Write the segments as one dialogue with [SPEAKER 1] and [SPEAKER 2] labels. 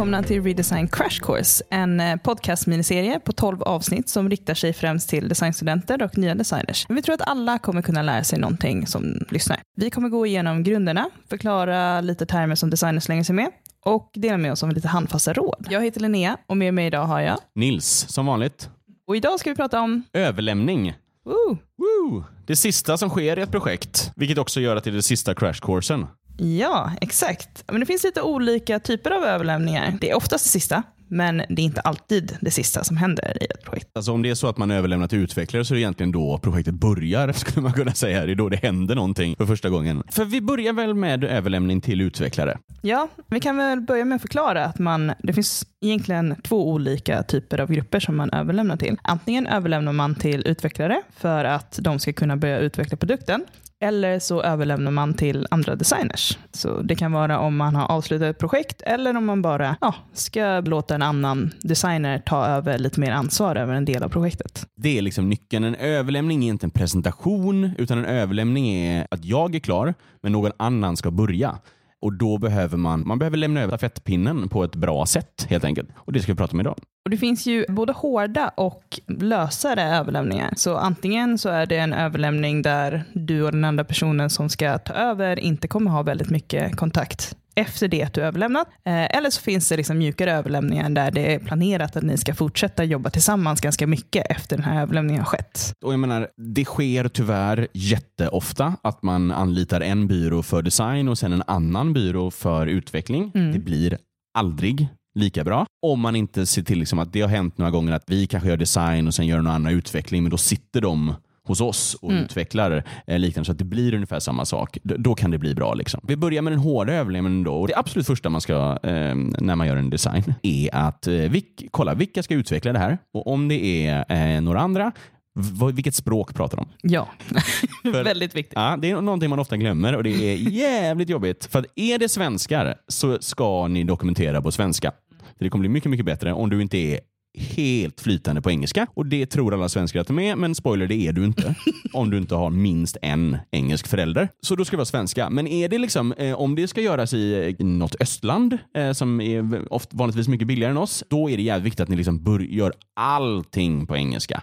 [SPEAKER 1] välkomna till Redesign Crash Course, en eh, podcast-miniserie på 12 avsnitt som riktar sig främst till designstudenter och nya designers. Vi tror att alla kommer kunna lära sig någonting som lyssnar. Vi kommer gå igenom grunderna, förklara lite termer som designers slänger sig med och dela med oss av lite handfasta råd. Jag heter Linnea och med mig idag har jag
[SPEAKER 2] Nils, som vanligt.
[SPEAKER 1] och idag ska vi prata om
[SPEAKER 2] Överlämning.
[SPEAKER 1] Woo!
[SPEAKER 2] Woo! Det sista som sker i ett projekt, vilket också gör att det är det sista crashcoursen.
[SPEAKER 1] Ja, exakt. Men det finns lite olika typer av överlämningar. Det är oftast det sista, men det är inte alltid det sista som händer i ett projekt.
[SPEAKER 2] Alltså om det är så att man överlämnar till utvecklare så är det egentligen då projektet börjar, skulle man kunna säga. Det är då det händer någonting för första gången. För vi börjar väl med överlämning till utvecklare.
[SPEAKER 1] Ja, vi kan väl börja med att förklara att man, det finns egentligen två olika typer av grupper som man överlämnar till. Antingen överlämnar man till utvecklare för att de ska kunna börja utveckla produkten. Eller så överlämnar man till andra designers. Så Det kan vara om man har avslutat ett projekt eller om man bara ja, ska låta en annan designer ta över lite mer ansvar över en del av projektet.
[SPEAKER 2] Det är liksom nyckeln. En överlämning är inte en presentation, utan en överlämning är att jag är klar, men någon annan ska börja. Och då behöver man, man behöver lämna över stafettpinnen på ett bra sätt helt enkelt. Och det ska vi prata om idag.
[SPEAKER 1] Och Det finns ju både hårda och lösare överlämningar. Så antingen så är det en överlämning där du och den andra personen som ska ta över inte kommer ha väldigt mycket kontakt efter det att du överlämnat. Eh, Eller så finns det liksom mjukare överlämningar där det är planerat att ni ska fortsätta jobba tillsammans ganska mycket efter den här överlämningen har skett.
[SPEAKER 2] Och jag menar, det sker tyvärr jätteofta att man anlitar en byrå för design och sen en annan byrå för utveckling.
[SPEAKER 1] Mm.
[SPEAKER 2] Det blir aldrig lika bra. Om man inte ser till liksom att det har hänt några gånger att vi kanske gör design och sen gör någon annan utveckling, men då sitter de hos oss och
[SPEAKER 1] Mm.
[SPEAKER 2] utvecklar eh, liknande så att det blir ungefär samma sak. D- då kan det bli bra. Liksom. Vi börjar med den hårda överlämningen då. Och det absolut första man ska eh, när man gör en design är att eh, vilk, kolla vilka ska utveckla det här och om det är eh, några andra, vilket språk pratar de?
[SPEAKER 1] Ja,
[SPEAKER 2] För-
[SPEAKER 1] väldigt viktigt.
[SPEAKER 2] Ja, det är någonting man ofta glömmer och det är jävligt jobbigt. För att är det svenskar så ska ni dokumentera på svenska. För det kommer bli mycket, mycket bättre om du inte är helt flytande på engelska. Och det tror alla svenskar att de är, men spoiler, det är du inte. om du inte har minst en engelsk förälder. Så då ska det vara svenska. Men är det liksom, eh, om det ska göras i eh, något östland, eh, som är ofta, vanligtvis mycket billigare än oss, då är det jävligt viktigt att ni liksom bör, gör allting på engelska.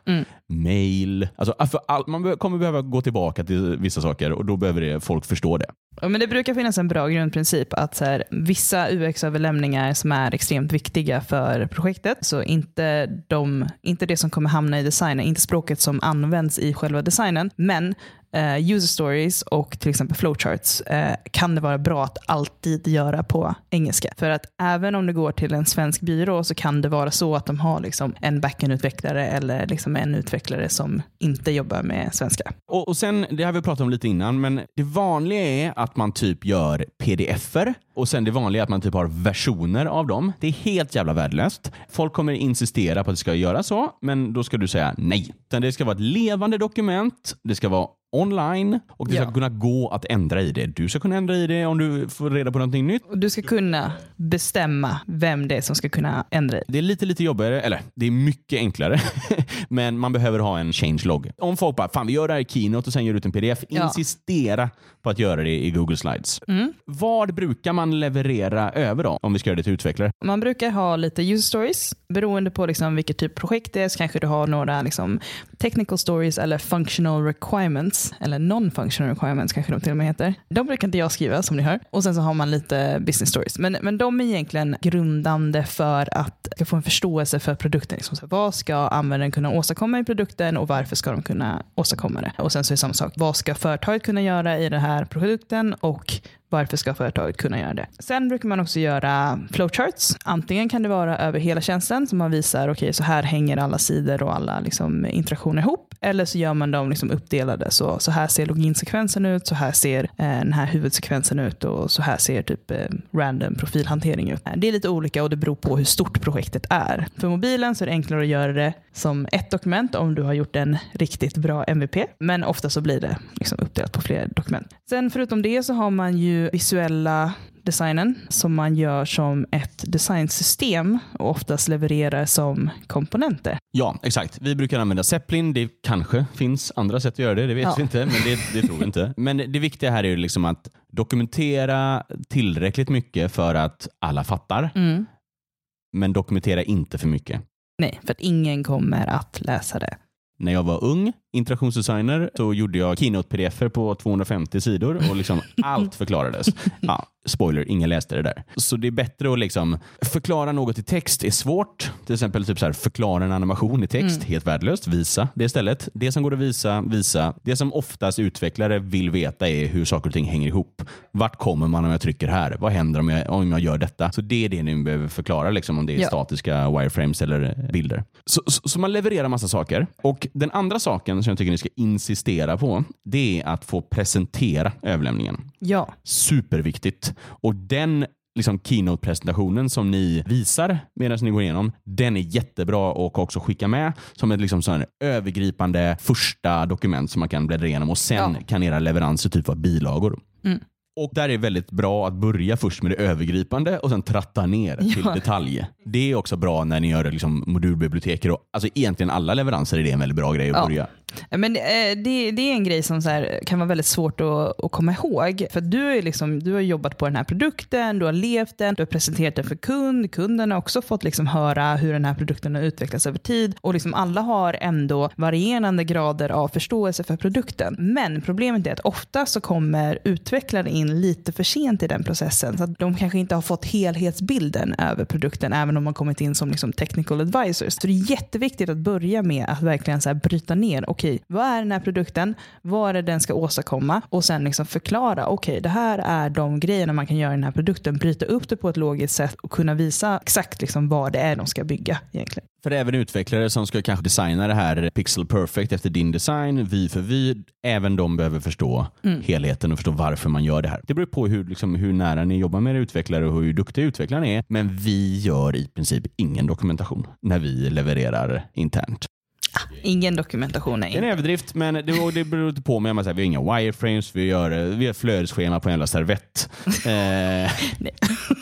[SPEAKER 2] Mail, alltså, all, man kommer behöva gå tillbaka till vissa saker och då behöver det, folk förstå det.
[SPEAKER 1] Ja, men det brukar finnas en bra grundprincip att så här, vissa UX-överlämningar som är extremt viktiga för projektet, så inte, de, inte det som kommer hamna i designen, inte språket som används i själva designen, men eh, user stories och till exempel flowcharts eh, kan det vara bra att alltid göra på engelska. För att även om det går till en svensk byrå så kan det vara så att de har liksom en backend-utvecklare eller liksom en utvecklare som inte jobbar med svenska.
[SPEAKER 2] Och, och sen, det har vi pratat om lite innan, men det vanliga är att man typ gör pdf-er och sen det vanliga är att man typ har versioner av dem. Det är helt jävla värdelöst. Folk kommer insistera på att det ska göra så, men då ska du säga nej. Utan det ska vara ett levande dokument, det ska vara online och det ska
[SPEAKER 1] Ja.
[SPEAKER 2] kunna gå att ändra i det. Du ska kunna ändra i det om du får reda på någonting nytt.
[SPEAKER 1] Och du ska kunna bestämma vem det är som ska kunna ändra i.
[SPEAKER 2] Det är lite, lite jobbigare, eller det är mycket enklare, men man behöver ha en changelog. Om folk bara, fan vi gör det här i Keynote och sen gör ut en pdf,
[SPEAKER 1] Ja.
[SPEAKER 2] insistera på att göra det i Google Slides.
[SPEAKER 1] Mm.
[SPEAKER 2] Vad brukar man leverera över då, om vi ska göra det till utvecklare?
[SPEAKER 1] Man brukar ha lite user stories. Beroende på liksom vilket typ av projekt det är så kanske du har några liksom technical stories eller functional requirements. Eller non-functional requirements kanske de till och med heter. De brukar inte jag skriva som ni hör. Och sen så har man lite business stories. Men, men de är egentligen grundande för att få en förståelse för produkten. Liksom så, vad ska användaren kunna åstadkomma i produkten och varför ska de kunna åstadkomma det? Och sen så är det samma sak. Vad ska företaget kunna göra i den här produkten och varför ska företaget kunna göra det? Sen brukar man också göra flowcharts. Antingen kan det vara över hela tjänsten som man visar, okej så här hänger alla sidor och alla liksom, interaktioner ihop. Eller så gör man dem liksom uppdelade. Så, så här ser loginsekvensen ut, så här ser eh, den här huvudsekvensen ut och så här ser typ eh, random profilhantering ut. Eh, det är lite olika och det beror på hur stort projektet är. För mobilen så är det enklare att göra det som ett dokument om du har gjort en riktigt bra MVP. Men ofta så blir det liksom uppdelat på fler dokument. Sen förutom det så har man ju visuella designen som man gör som ett designsystem och oftast levererar som komponenter.
[SPEAKER 2] Ja, exakt. Vi brukar använda Zeppelin. Det kanske finns andra sätt att göra det, det vet
[SPEAKER 1] Ja.
[SPEAKER 2] vi inte, men det, det tror vi inte. Men det viktiga här är ju liksom att dokumentera tillräckligt mycket för att alla fattar. men dokumentera inte för mycket.
[SPEAKER 1] Nej, för att ingen kommer att läsa det.
[SPEAKER 2] När jag var ung interaktionsdesigner så gjorde jag keynote-pdf på 250 sidor och liksom allt förklarades. Ja, spoiler, ingen läste det där. Så det är bättre att liksom förklara något i text är svårt. Till exempel typ så här, förklara en animation i text,
[SPEAKER 1] Mm.
[SPEAKER 2] helt värdelöst. Visa det istället. Det som går att visa, visa. Det som oftast utvecklare vill veta är hur saker och ting hänger ihop. Vart kommer man om jag trycker här? Vad händer om jag, om jag gör detta? Så det är det ni behöver förklara, liksom, om det är
[SPEAKER 1] Ja.
[SPEAKER 2] statiska wireframes eller bilder. Så, så, så man levererar massa saker. Och Den andra saken som jag tycker ni ska insistera på, det är att få presentera överlämningen.
[SPEAKER 1] Ja,
[SPEAKER 2] Superviktigt. Och den liksom keynote-presentationen som ni visar medan ni går igenom, den är jättebra och också skicka med som ett liksom sån övergripande första dokument som man kan bläddra igenom och sen
[SPEAKER 1] Ja.
[SPEAKER 2] kan era leveranser typ vara bilagor.
[SPEAKER 1] Mm.
[SPEAKER 2] Och där är det väldigt bra att börja först med det övergripande och sen tratta ner till
[SPEAKER 1] Ja.
[SPEAKER 2] detalj. Det är också bra när ni gör liksom modulbiblioteker. Och, alltså egentligen alla leveranser är det en väldigt bra grej att
[SPEAKER 1] Ja.
[SPEAKER 2] börja.
[SPEAKER 1] Men eh, det, det är en grej som så här, kan vara väldigt svårt att, att komma ihåg. För du, är liksom, du har jobbat på den här produkten, du har levt den, du har presenterat den för kund. Kunden har också fått liksom höra hur den här produkten har utvecklats över tid. Och liksom alla har ändå varierande grader av förståelse för produkten. Men problemet är att ofta så kommer utvecklare in lite för sent i den processen. Så att de kanske inte har fått helhetsbilden över produkten, även om de har kommit in som liksom technical advisors. Så det är jätteviktigt att börja med att verkligen så här bryta ner. Okej, vad är den här produkten? Vad är det den ska åstadkomma? Och sen liksom förklara. Okej, det här är de grejerna man kan göra i den här produkten. Bryta upp det på ett logiskt sätt och kunna visa exakt liksom vad det är de ska bygga egentligen.
[SPEAKER 2] För även utvecklare som ska kanske designa det här pixel perfect efter din design, vy för vy, även de behöver förstå helheten och förstå varför man gör det här. Det beror på hur, liksom, hur nära ni jobbar med era utvecklare och hur duktiga utvecklarna är. Men vi gör i princip ingen dokumentation när vi levererar internt.
[SPEAKER 1] Ingen dokumentation är
[SPEAKER 2] Det är en överdrift, men det, det beror inte på mig. Man säger, vi har inga wireframes, vi gör, vi har flödesschema på en jävla servett. Eh,
[SPEAKER 1] Nej.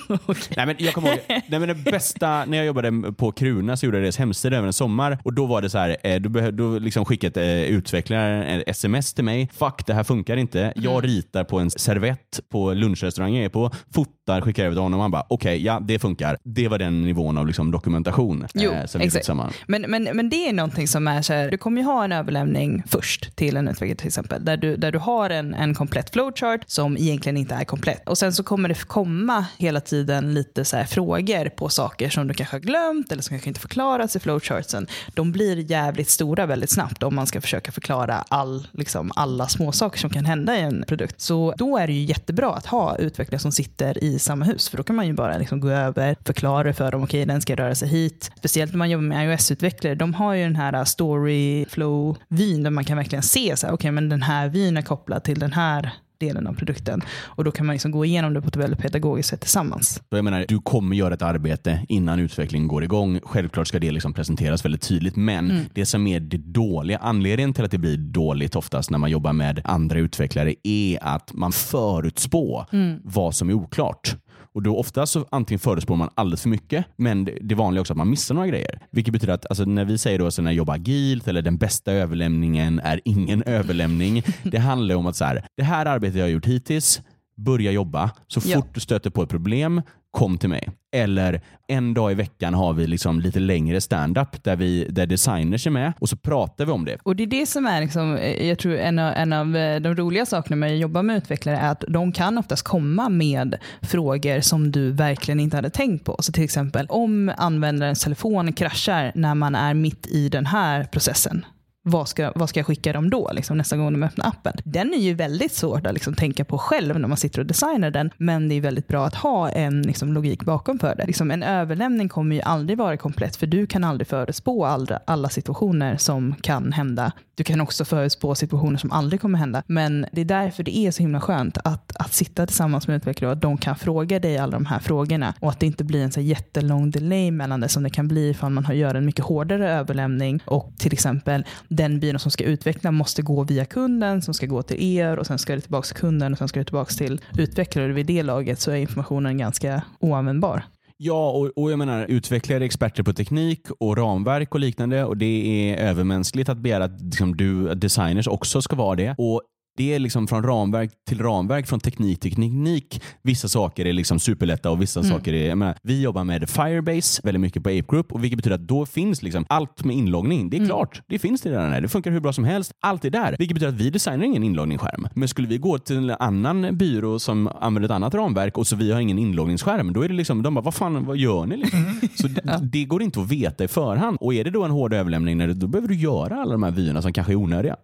[SPEAKER 2] Nej, men jag kommer ihåg, nej, men det bästa, när jag jobbade på Kruna så gjorde jag deras hemsida över en sommar och då var det så här, eh, då, behö- då liksom skickade eh, utvecklaren ett sms till mig. Fuck, det här funkar inte. Jag ritar på en servett på lunchrestaurangen jag är på, fotar, skickar över till honom och han bara okej, ja det funkar. Det var den nivån av liksom, dokumentation
[SPEAKER 1] Jo,
[SPEAKER 2] eh, som vi
[SPEAKER 1] exakt.
[SPEAKER 2] tillsammans.
[SPEAKER 1] Men, men, men det är någonting som är så här, du kommer ju ha en överlämning först till en utvecklare till exempel, där du, där du har en, en komplett flowchart som egentligen inte är komplett. Och sen så kommer det komma hela tiden lite så här frågor på saker som du kanske har glömt eller som kanske inte förklaras i flowchartsen. De blir jävligt stora väldigt snabbt om man ska försöka förklara all, liksom, alla små saker som kan hända i en produkt. Så då är det ju jättebra att ha utvecklare som sitter i samma hus, för då kan man ju bara liksom gå över, förklara för dem, okej den ska röra sig hit. Speciellt när man jobbar med iOS-utvecklare, de har ju den här story flow-vyn där man kan verkligen se så här, okej men den här vyn är kopplad till den här delen av produkten. Och då kan man liksom gå igenom det på ett väldigt pedagogiskt sätt tillsammans.
[SPEAKER 2] Jag menar, du kommer göra ett arbete innan utvecklingen går igång. Självklart ska det liksom presenteras väldigt tydligt, men det som är det dåliga, anledningen till att det blir dåligt oftast när man jobbar med andra utvecklare är att man förutspår vad som är oklart. Och då ofta så antingen förutspår man alldeles för mycket, men det- vanliga är också att man missar några grejer. Vilket betyder att alltså, när vi säger då så när jag jobbar agilt eller den bästa överlämningen är ingen överlämning. Det handlar om att så här, det här arbetet jag har gjort hittills, börja jobba. Så
[SPEAKER 1] Ja.
[SPEAKER 2] fort du stöter på ett problem, kom till mig. Eller en dag i veckan har vi liksom lite längre standup där, vi, där designers är med och så pratar vi om det.
[SPEAKER 1] Och det är det som är, liksom, eh, jag tror en av, en av eh, de roliga sakerna med att jobba med utvecklare är att de kan oftast komma med frågor som du verkligen inte hade tänkt på. Så till exempel om användarens telefon kraschar när man är mitt i den här processen. Vad ska, vad ska jag skicka dem då, liksom, nästa gång de öppnar appen? Den är ju väldigt svår att liksom, tänka på själv när man sitter och designar den, men det är väldigt bra att ha en liksom, logik bakom för det. Liksom, en överlämning kommer ju aldrig vara komplett, för du kan aldrig förutspå alla, alla situationer som kan hända. Du kan också förutspå situationer som aldrig kommer hända, men det är därför det är så himla skönt att, att sitta tillsammans med utvecklare och att de kan fråga dig alla de här frågorna. Och att det inte blir en så jättelång delay mellan det som det kan bli ifall man har- gör en mycket hårdare överlämning. Och till exempel den byrån som ska utveckla måste gå via kunden som ska gå till er och sen ska det tillbaka till kunden och sen ska det tillbaka till utvecklare. Vid det laget så är informationen ganska oanvändbar.
[SPEAKER 2] Ja, och, och jag menar utvecklare är experter på teknik och ramverk och liknande och det är övermänskligt att begära att liksom, du, designers också ska vara det. Och det är liksom från ramverk till ramverk, från teknik till teknik. Vissa saker är liksom superlätta och vissa saker är... Menar, vi jobbar med Firebase väldigt mycket på Ape Group, och vilket betyder att då finns liksom allt med inloggning. Det är klart, det finns det redan här. Det funkar hur bra som helst. Allt är där. Vilket betyder att vi designar ingen inloggningsskärm. Men skulle vi gå till en annan byrå som använder ett annat ramverk och så vi har ingen inloggningsskärm, då är det liksom, de bara, vad fan, vad gör ni? Liksom? Så det, det går inte att veta i förhand. Och är det då en hård överlämning, då behöver du göra alla de här vyerna som kanske är onödiga.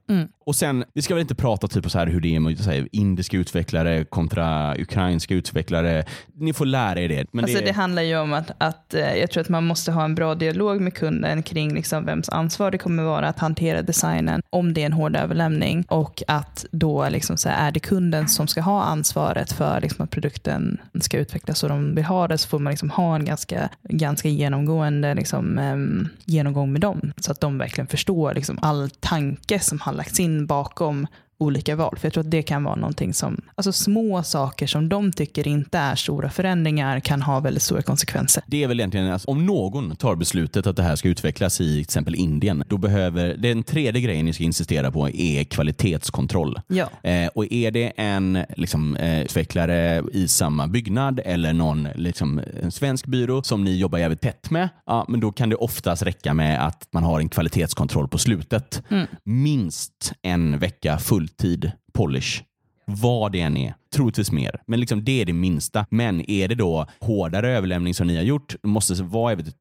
[SPEAKER 2] Och sen, vi ska väl inte prata typ så här hur det är med här, indiska utvecklare kontra ukrainska utvecklare. Ni får lära er det. Men
[SPEAKER 1] Alltså
[SPEAKER 2] det,
[SPEAKER 1] det handlar ju om att, att eh, jag tror att man måste ha en bra dialog med kunden kring liksom vems ansvar det kommer vara att hantera designen om det är en hård överlämning och att då liksom så här, är det kunden som ska ha ansvaret för liksom att produkten ska utvecklas så de vill ha det så får man liksom ha en ganska, ganska genomgående liksom, em, genomgång med dem så att de verkligen förstår liksom all tanke som har lagts in bakom olika val. För jag tror att det kan vara någonting som, alltså små saker som de tycker inte är stora förändringar kan ha väldigt stora konsekvenser.
[SPEAKER 2] Det är väl egentligen, alltså, om någon tar beslutet att det här ska utvecklas i till exempel Indien, då behöver, den tredje grejen ni ska insistera på är kvalitetskontroll.
[SPEAKER 1] Ja.
[SPEAKER 2] Eh, och är det en liksom, eh, utvecklare i samma byggnad eller någon liksom, en svensk byrå som ni jobbar jävligt tätt med, ja, men då kan det oftast räcka med att man har en kvalitetskontroll på slutet. Minst en vecka fulltid polish. Vad det än är. Troligtvis mer. Men liksom det är det minsta. Men är det då hårdare överlämning som ni har gjort, måste vara väldigt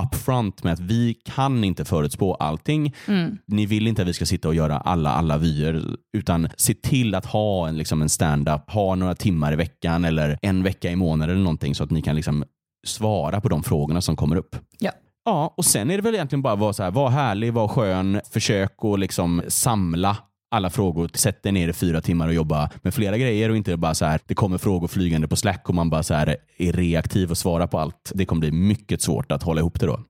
[SPEAKER 2] upfront med att vi kan inte förutspå allting. Ni vill inte att vi ska sitta och göra alla, alla vyer, utan se till att ha en, liksom en stand-up, ha några timmar i veckan eller en vecka i månaden eller någonting så att ni kan liksom svara på de frågorna som kommer upp.
[SPEAKER 1] Ja.
[SPEAKER 2] Ja, och sen är det väl egentligen bara att vara så här, var härlig, var skön, försök att liksom samla alla frågor, sätt dig ner i fyra timmar och jobba med flera grejer och inte bara så här, det kommer frågor flygande på Slack och man bara så här är reaktiv och svarar på allt. Det kommer bli mycket svårt att hålla ihop det då.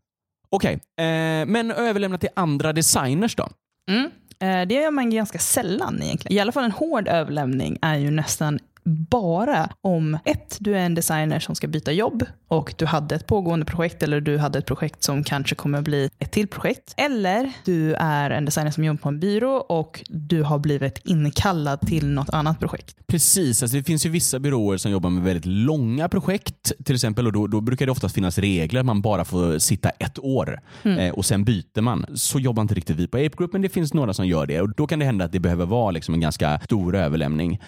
[SPEAKER 2] Okej, eh, men överlämna till andra designers då?
[SPEAKER 1] Mm. Eh, Det gör man ganska sällan egentligen. I alla fall en hård överlämning är ju nästan bara om ett, du är en designer som ska byta jobb och du hade ett pågående projekt eller du hade ett projekt som kanske kommer bli ett till projekt. Eller du är en designer som jobbar på en byrå och du har blivit inkallad till något annat projekt.
[SPEAKER 2] Precis, alltså det finns ju vissa byråer som jobbar med väldigt långa projekt till exempel och då, då brukar det oftast finnas regler man bara får sitta ett år eh, och sen byter man. Så jobbar inte riktigt vi på Ape Group men det finns några som gör det och då kan det hända att det behöver vara liksom en ganska stor överlämning.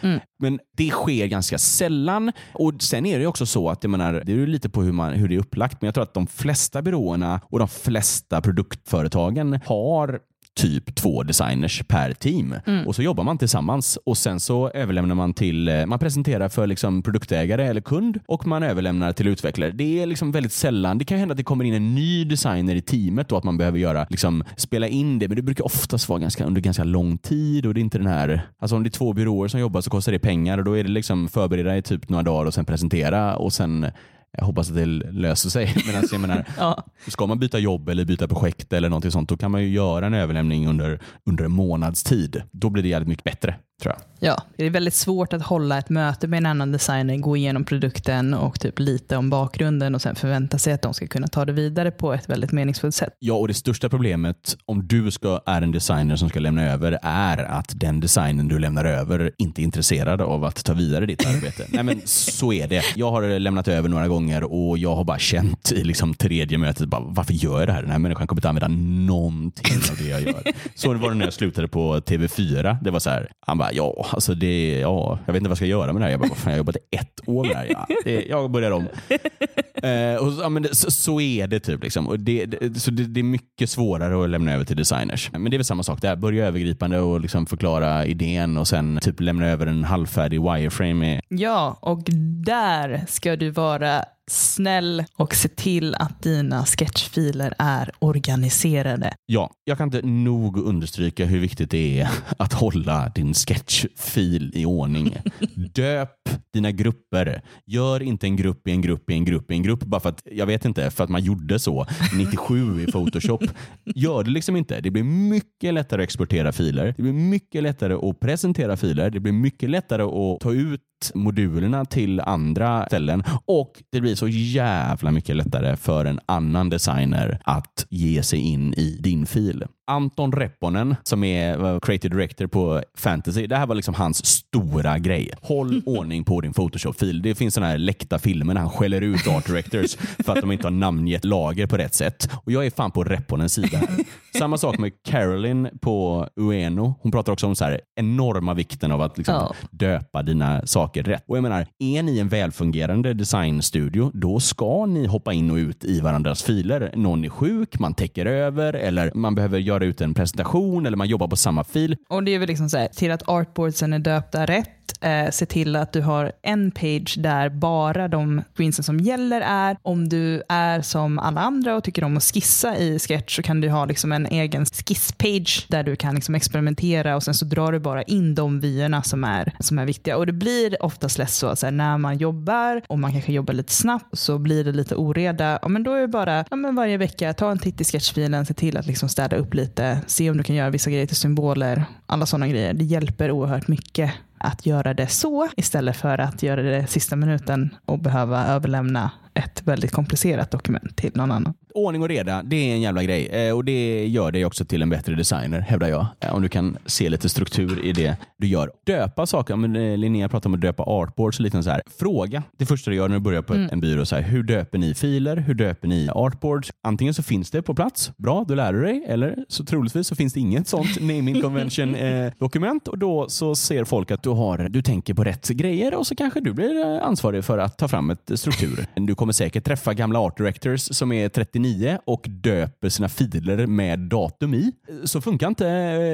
[SPEAKER 2] Men det sker ganska sällan. Och sen är det ju också så att jag menar, det är lite på hur, man, hur det är upplagt men jag tror att de flesta byråerna och de flesta produktföretagen har typ två designers per team. Och så jobbar man tillsammans och sen så överlämnar man till, eh, man presenterar för liksom produktägare eller kund och man överlämnar till utvecklare. Det är liksom väldigt sällan, det kan hända att det kommer in en ny designer i teamet och att man behöver göra, liksom, spela in det, men det brukar oftast vara ganska, under ganska lång tid och det är inte den här, alltså om det är två byråer som jobbar så kostar det pengar och då är det liksom förbereda i typ några dagar och sen presentera och sen jag hoppas att det löser sig. Men alltså, jag menar,
[SPEAKER 1] Ja.
[SPEAKER 2] Ska man byta jobb eller byta projekt eller något sånt, då kan man ju göra en överlämning under, under en månads tid. Då blir det jävligt mycket bättre, tror jag.
[SPEAKER 1] Ja, det är väldigt svårt att hålla ett möte med en annan designer, gå igenom produkten och typ lite om bakgrunden och sen förvänta sig att de ska kunna ta det vidare på ett väldigt meningsfullt sätt.
[SPEAKER 2] Ja, och det största problemet om du ska, är en designer som ska lämna över är att den designen du lämnar över inte är intresserad av att ta vidare ditt arbete. Nej, men så är det. Jag har lämnat över några gånger och jag har bara känt i liksom tredje mötet, bara, varför gör jag det här? Den här människan kommer inte använda någonting av det jag gör. Så var det när jag slutade på TV4. Det var så här, han bara, ja, alltså det, ja, jag vet inte vad jag ska göra med det här. Jag bara, fan, jag har jobbat i ett år med det här. Ja, det, jag börjar om. Eh, och, så- ja, men det, så, så är det. typ liksom. och det, det, så det, är mycket svårare att lämna över till designers. Men det är väl samma sak där. Börja övergripande och liksom förklara idén och sen typ lämna över en halvfärdig wireframe.
[SPEAKER 1] Ja, och där ska du vara snäll och se till att dina sketchfiler är organiserade.
[SPEAKER 2] ja, jag kan inte nog understryka hur viktigt det är att hålla din sketchfil i ordning. Döp dina grupper. Gör inte en grupp i en grupp i en grupp i en grupp bara för att, jag vet inte, för att man gjorde så 97 i Photoshop. Gör det liksom inte. Det blir mycket lättare att exportera filer. Det blir mycket lättare att presentera filer. Det blir mycket lättare att ta ut modulerna till andra ställen och det blir så jävla mycket lättare för en annan designer att ge sig in i din fil. Anton Repponen som är creative director på fantasy. Det här var liksom hans stora grej. Håll ordning på din Photoshop-fil. Det finns sådana här läckta filmer när han skäller ut art directors för att de inte har namngett lager på rätt sätt. Och jag är fan på Repponens sida här. Samma sak med Carolyn på Ueno. Hon pratar också om så här enorma vikten av att liksom
[SPEAKER 1] Ja.
[SPEAKER 2] döpa dina saker rätt. Och jag menar, är ni en välfungerande designstudio, då ska ni hoppa in och ut i varandras filer. Någon är sjuk, man täcker över eller man behöver göra göra ut en presentation eller man jobbar på samma fil.
[SPEAKER 1] Och det är väl liksom så här, till att artboardsen är döpta rätt, eh, se till att du har en page där bara de screensen som gäller är. Om du är som alla andra och tycker om att skissa i Sketch så kan du ha liksom en egen skisspage där du kan liksom experimentera och sen så drar du bara in de vyerna som är, som är viktiga. Och det blir oftast lätt så, så här, när man jobbar och man kanske jobbar lite snabbt så blir det lite oreda. Ja, men då är det bara ja, men varje vecka, ta en titt i sketchfilen, se till att liksom städa upp lite, se om du kan göra vissa grejer till symboler, alla sådana grejer. Det hjälper oerhört mycket att göra det så istället för att göra det sista minuten och behöva överlämna ett väldigt komplicerat dokument till någon annan.
[SPEAKER 2] Ordning och reda, det är en jävla grej. Eh, och det gör dig också till en bättre designer, hävdar jag. Eh, om du kan se lite struktur i det du gör. Döpa saker, men eh, Linnea pratar om att döpa artboards och lite så här. Fråga det första du gör när du börjar på en byrå. Så här, hur döper ni filer? Hur döper ni artboards? Antingen så finns det på plats, bra, då lär du dig. Eller så troligtvis så finns det inget sånt naming convention eh, dokument och då så ser folk att du, har, du tänker på rätt grejer och så kanske du blir ansvarig för att ta fram ett struktur. Du kommer säkert träffa gamla art directors som är 39 och döper sina filer med datum i. Så funkar inte.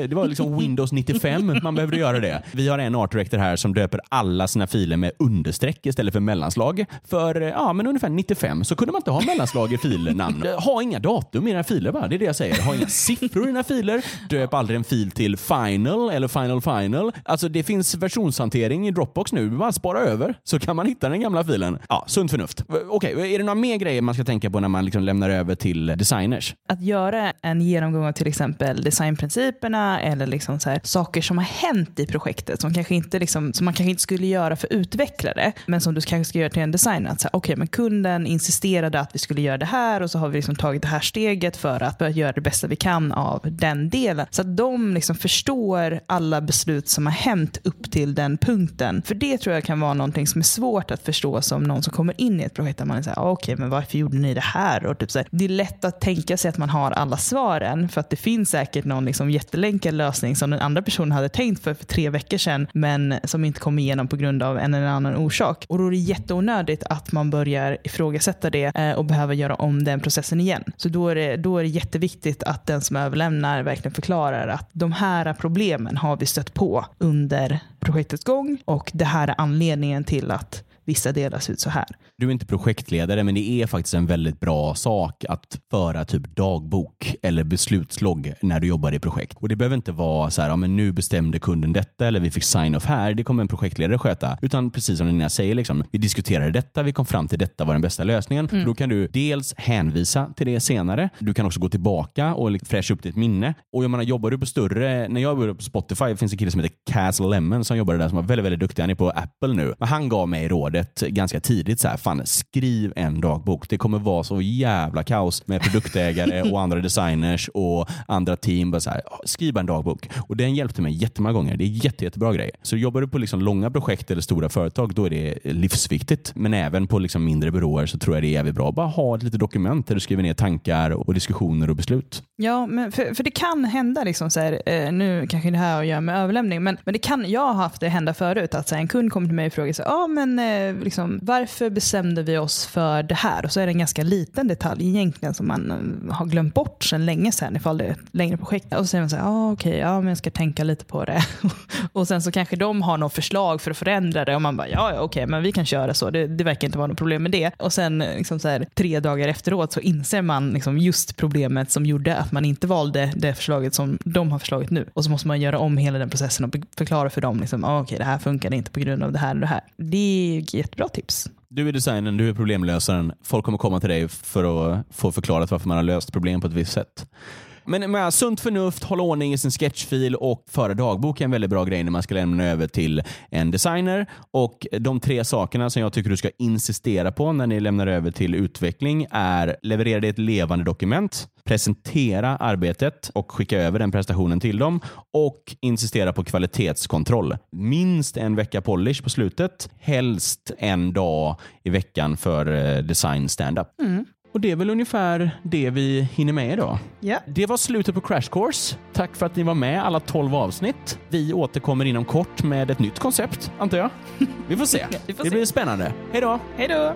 [SPEAKER 2] Det var liksom Windows 95 man behövde göra det. Vi har en art director här som döper alla sina filer med understreck istället för mellanslag. För ja, men ungefär 95 så kunde man inte ha mellanslag i filnamn. Ha inga datum i dina filer bara. Det är det jag säger. Ha inga siffror i dina filer. Döp aldrig en fil till final eller final final. Alltså det finns versionshantering i Dropbox nu. Bara spara över så kan man hitta den gamla filen. Ja, sunt förnuft. Okej, är det några mer grejer man ska tänka på när man liksom lämnar över till designers?
[SPEAKER 1] Att göra en genomgång av till exempel designprinciperna eller liksom så här, saker som har hänt i projektet som, kanske inte liksom, som man kanske inte skulle göra för utvecklare men som du kanske ska göra till en designer. Okej, okay, men kunden insisterade att vi skulle göra det här och så har vi liksom tagit det här steget för att, börja göra det bästa vi kan av den delen. Så att de liksom förstår alla beslut som har hänt upp till den punkten. För det tror jag kan vara någonting som är svårt att förstå som någon som kommer in i ett projekt man är så här, "Ah, okej, men varför gjorde ni det här? Och typ så här, det är lätt att tänka sig att man har alla svaren för att det finns säkert någon liksom jättelänkad lösning som den andra personen hade tänkt för, för tre veckor sedan men som inte kom igenom på grund av en eller annan orsak. Och då är det jätteonödigt att man börjar ifrågasätta det eh, och behöver göra om den processen igen. Så då är, det, då är det jätteviktigt att den som överlämnar verkligen förklarar att de här problemen har vi stött på under projektets gång och det här är anledningen till att vissa delar ser ut så här.
[SPEAKER 2] Du är inte projektledare, men det är faktiskt en väldigt bra sak att föra typ dagbok eller beslutslogg när du jobbar i projekt. Och Det behöver inte vara så här, ja, men nu bestämde kunden detta eller vi fick sign-off här. Det kommer en projektledare sköta. Utan precis som Linnea säger, liksom, vi diskuterade detta, vi kom fram till detta var den bästa lösningen. Då kan du dels hänvisa till det senare. Du kan också gå tillbaka och fräscha upp ditt minne. Och jag menar, jobbar du på större, när jag jobbade på Spotify finns en kille som heter Cas Lemon som jobbade där som var väldigt, väldigt duktig. Han är på Apple nu. Men han gav mig rådet ganska tidigt så här, fan skriv en dagbok. Det kommer vara så jävla kaos med produktägare och andra designers och andra team. Bara så här, skriv en dagbok. Och den hjälpte mig jättemånga gånger. Det är jätte, jättebra grej. Så jobbar du på liksom långa projekt eller stora företag, då är det livsviktigt. Men även på liksom mindre byråer så tror jag det är jävligt bra. Bara ha ett litet dokument där du skriver ner tankar och diskussioner och beslut.
[SPEAKER 1] Ja, men för, för det kan hända, liksom så här, eh, nu kanske det här att göra med överlämning, men, men det kan, jag har haft det hända förut, att så här, en kund kommer till mig och frågar så ah, men, eh, liksom, varför bestämde vi oss för det här? Och så är det en ganska liten detalj egentligen som man eh, har glömt bort sedan länge sedan ifall det är ett längre projekt. Och så säger man så här, ah, okej, ja, men jag ska tänka lite på det. och sen så kanske de har något förslag för att förändra det och man bara, ja, ja okej, men vi kan köra så. Det, det verkar inte vara något problem med det. Och sen eh, liksom så här, tre dagar efteråt så inser man liksom just problemet som gjorde att man inte valde det förslaget som de har förslagit nu. Och så måste man göra om hela den processen och förklara för dem, liksom, ah, okej, det här funkar inte på grund av det här och det här. Det är jättebra tips.
[SPEAKER 2] Du är designern, du är problemlösaren. Folk kommer komma till dig för att få förklarat varför man har löst problem på ett visst sätt. Men med sunt förnuft, hålla ordning i sin sketchfil och föra dagbok är en väldigt bra grej när man ska lämna över till en designer. Och De tre sakerna som jag tycker du ska insistera på när ni lämnar över till utveckling är leverera det ett levande dokument, presentera arbetet och skicka över den prestationen till dem och insistera på kvalitetskontroll. Minst en vecka polish på slutet, helst en dag i veckan för eh, design standup.
[SPEAKER 1] Mm.
[SPEAKER 2] Och det är väl ungefär det vi hinner med idag.
[SPEAKER 1] Ja.
[SPEAKER 2] Det var slutet på Crash Course. Tack för att ni var med alla 12 avsnitt. Vi återkommer inom kort med ett nytt koncept, antar jag. Vi får se.
[SPEAKER 1] vi får
[SPEAKER 2] det
[SPEAKER 1] se.
[SPEAKER 2] blir spännande. Hej då!
[SPEAKER 1] Hej då!